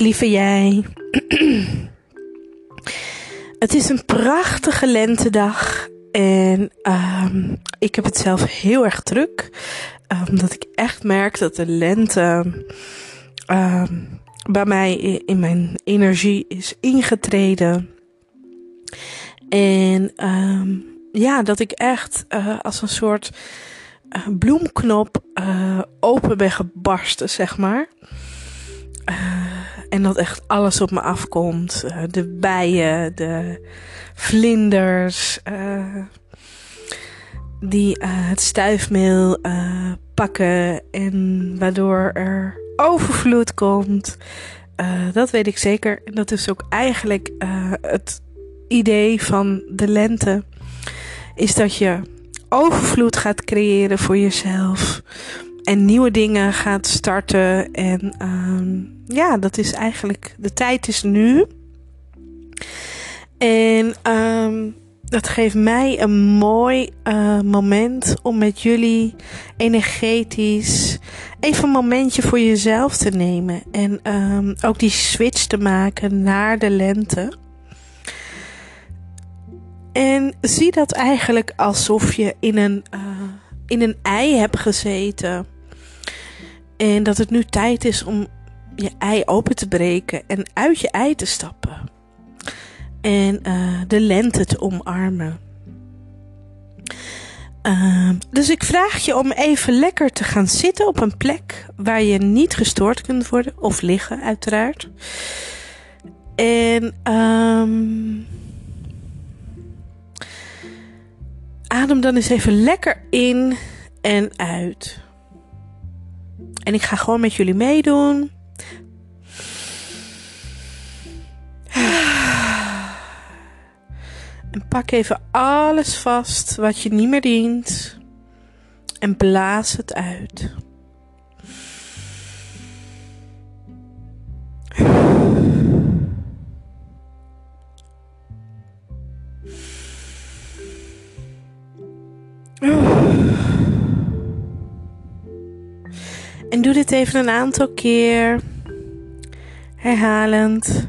lieve jij. het is een prachtige lentedag en um, ik heb het zelf heel erg druk. Omdat ik echt merk dat de lente um, bij mij in mijn energie is ingetreden. En ja, dat ik echt uh, als een soort uh, bloemknop uh, open ben gebarsten, zeg maar. En dat echt alles op me afkomt. de bijen, de vlinders, die het stuifmeel pakken. En waardoor er overvloed komt. dat weet ik zeker. En dat is ook eigenlijk het idee van de lente is dat je overvloed gaat creëren voor jezelf. En nieuwe dingen gaat starten. En um, ja, dat is eigenlijk. De tijd is nu. En um, dat geeft mij een mooi uh, moment om met jullie energetisch even een momentje voor jezelf te nemen. En um, ook die switch te maken naar de lente. En zie dat eigenlijk alsof je in een, uh, in een ei hebt gezeten. En dat het nu tijd is om je ei open te breken en uit je ei te stappen. En uh, de lente te omarmen. Uh, dus ik vraag je om even lekker te gaan zitten op een plek waar je niet gestoord kunt worden. Of liggen, uiteraard. En um, adem dan eens even lekker in en uit. En ik ga gewoon met jullie meedoen. En pak even alles vast wat je niet meer dient. En blaas het uit. En doe dit even een aantal keer. Herhalend.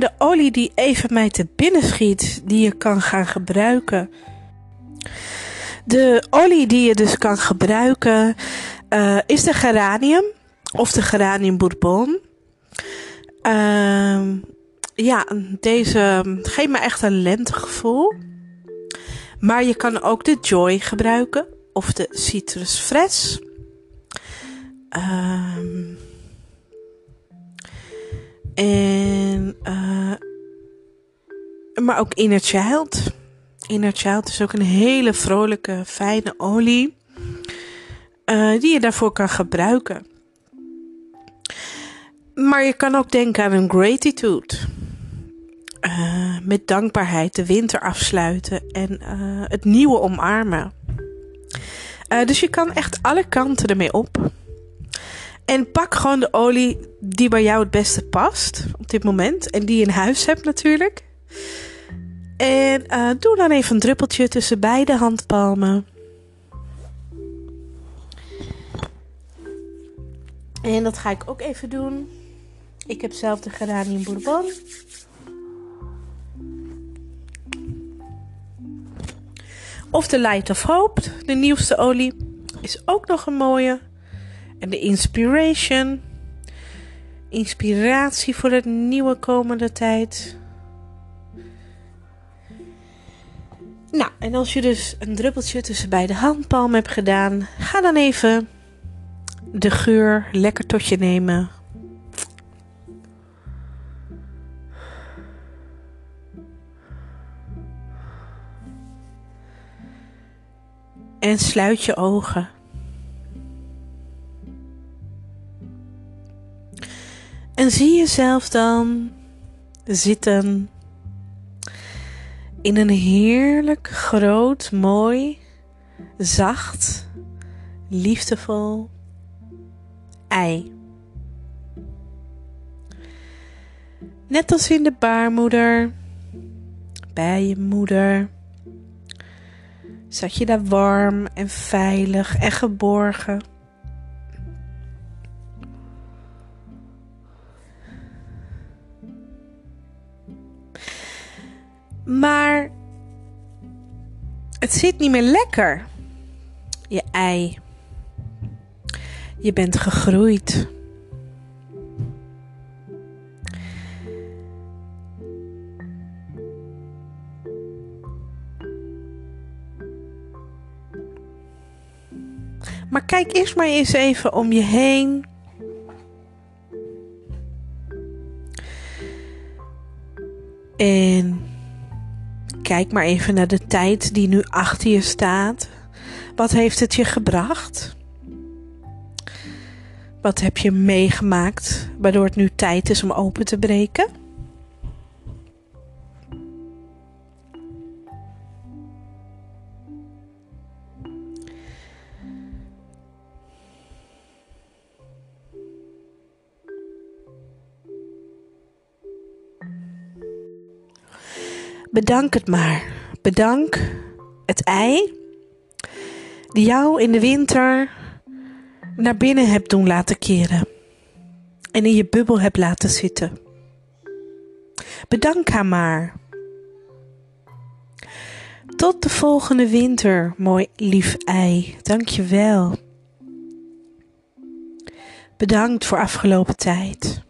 De olie die even mij te binnen schiet, die je kan gaan gebruiken. De olie die je dus kan gebruiken uh, is de geranium of de geranium bourbon. Uh, ja, deze geeft me echt een lentegevoel. Maar je kan ook de Joy gebruiken of de Citrus Fresh. Uh, en, uh, maar ook Inner Child. Inner Child is ook een hele vrolijke, fijne olie. Uh, die je daarvoor kan gebruiken. Maar je kan ook denken aan een gratitude. Uh, met dankbaarheid de winter afsluiten en het nieuwe omarmen. dus je kan echt alle kanten ermee op. En pak gewoon de olie die bij jou het beste past op dit moment. En die je in huis hebt natuurlijk. En uh, doe dan even een druppeltje tussen beide handpalmen. En dat ga ik ook even doen. Ik heb zelf de geranium bourbon. Of de Light of Hope, de nieuwste olie, is ook nog een mooie. En de inspiration. Inspiratie voor het nieuwe komende tijd. Nou, en als je dus een druppeltje tussen beide handpalmen hebt gedaan, ga dan even de geur lekker tot je nemen. En sluit je ogen. Zie jezelf dan zitten in een heerlijk groot, mooi zacht, liefdevol ei. Net als in de baarmoeder, bij je moeder, zat je daar warm en veilig en geborgen. Maar het zit niet meer lekker, je ei. Je bent gegroeid. Maar kijk eerst maar eens even om je heen. En kijk maar even naar de tijd die nu achter je staat. Wat heeft het je gebracht? Wat heb je meegemaakt waardoor het nu tijd is om open te breken? Bedank het maar. Bedank het ei die jou in de winter naar binnen hebt doen laten keren en in je bubbel hebt laten zitten. Bedank haar maar. Tot de volgende winter, mooi lief ei. Dank je wel. Bedankt voor afgelopen tijd.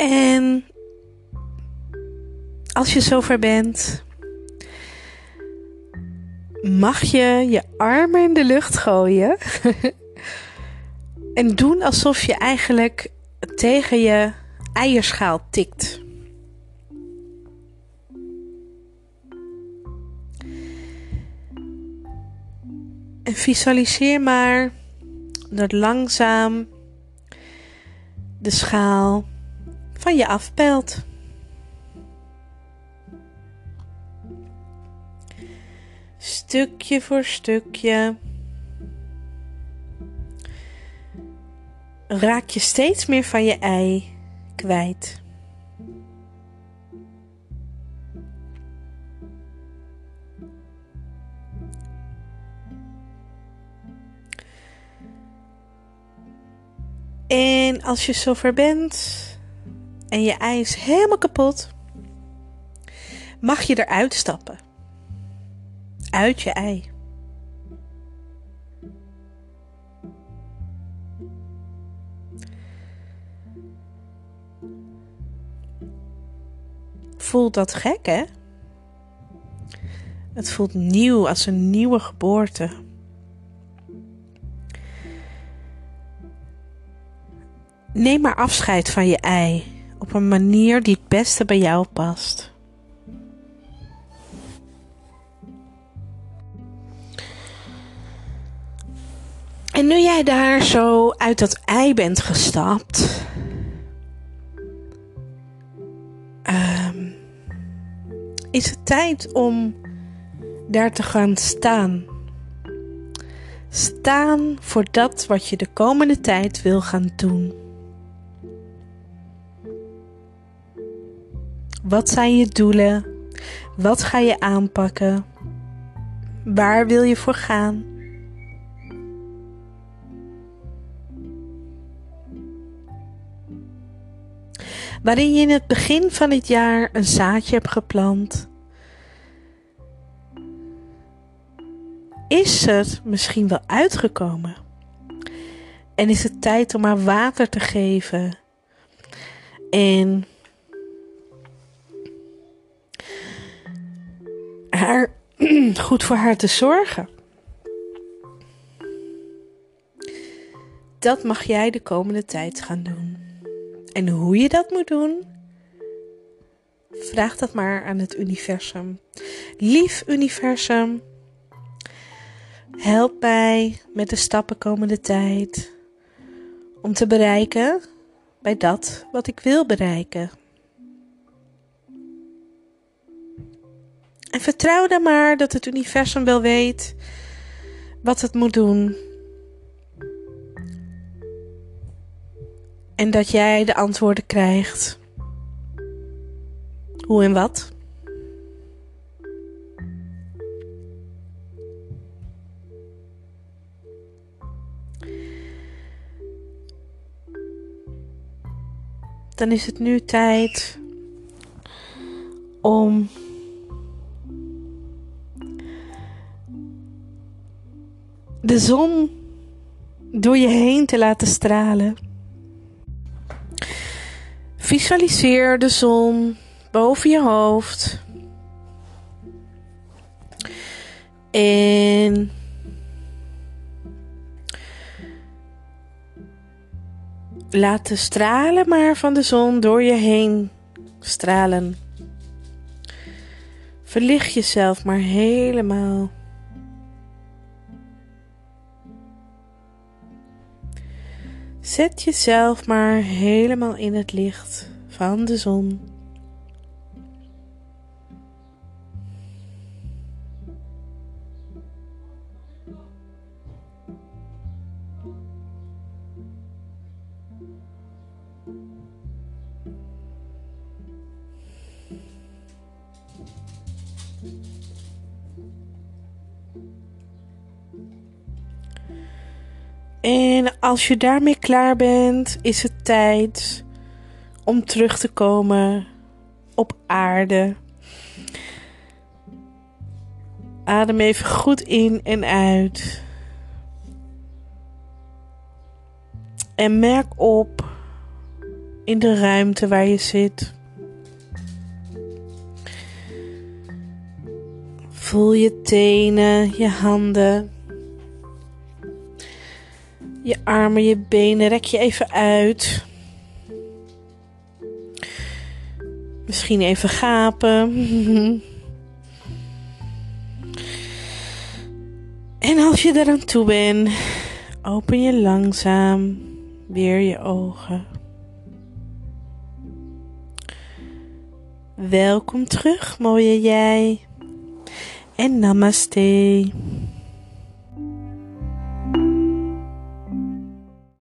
En als je zover bent, mag je je armen in de lucht gooien en doen alsof je eigenlijk tegen je eierschaal tikt. En visualiseer maar dat langzaam de schaal van je afpelt. Stukje voor stukje raak je steeds meer van je ei kwijt. En als je zover bent, en je ei is helemaal kapot, mag je eruit stappen. Uit je ei. Voelt dat gek, hè? Het voelt nieuw als een nieuwe geboorte. Neem maar afscheid van je ei op een manier die het beste bij jou past. En nu jij daar zo uit dat ei bent gestapt, um, is het tijd om daar te gaan staan. Staan voor dat wat je de komende tijd wil gaan doen. Wat zijn je doelen? Wat ga je aanpakken? Waar wil je voor gaan? Waarin je in het begin van het jaar een zaadje hebt geplant. Is het misschien wel uitgekomen? En is het tijd om haar water te geven? En haar, goed voor haar te zorgen. Dat mag jij de komende tijd gaan doen. En hoe je dat moet doen, vraag dat maar aan het universum. Lief universum, help mij met de stappen komende tijd. om te bereiken bij dat wat ik wil bereiken. En vertrouw dan maar dat het universum wel weet wat het moet doen. En dat jij de antwoorden krijgt. Hoe en wat? Dan is het nu tijd om de zon door je heen te laten stralen. Visualiseer de zon boven je hoofd. En laat de stralen maar van de zon door je heen stralen. Verlicht jezelf maar helemaal. Zet jezelf maar helemaal in het licht van de zon. En als je daarmee klaar bent, is het tijd om terug te komen op aarde. Adem even goed in en uit. En merk op in de ruimte waar je zit. Voel je tenen, je handen je armen, je benen, rek je even uit. Misschien even gapen. en als je eraan toe bent, open je langzaam weer je ogen. Welkom terug, mooie jij. En namaste.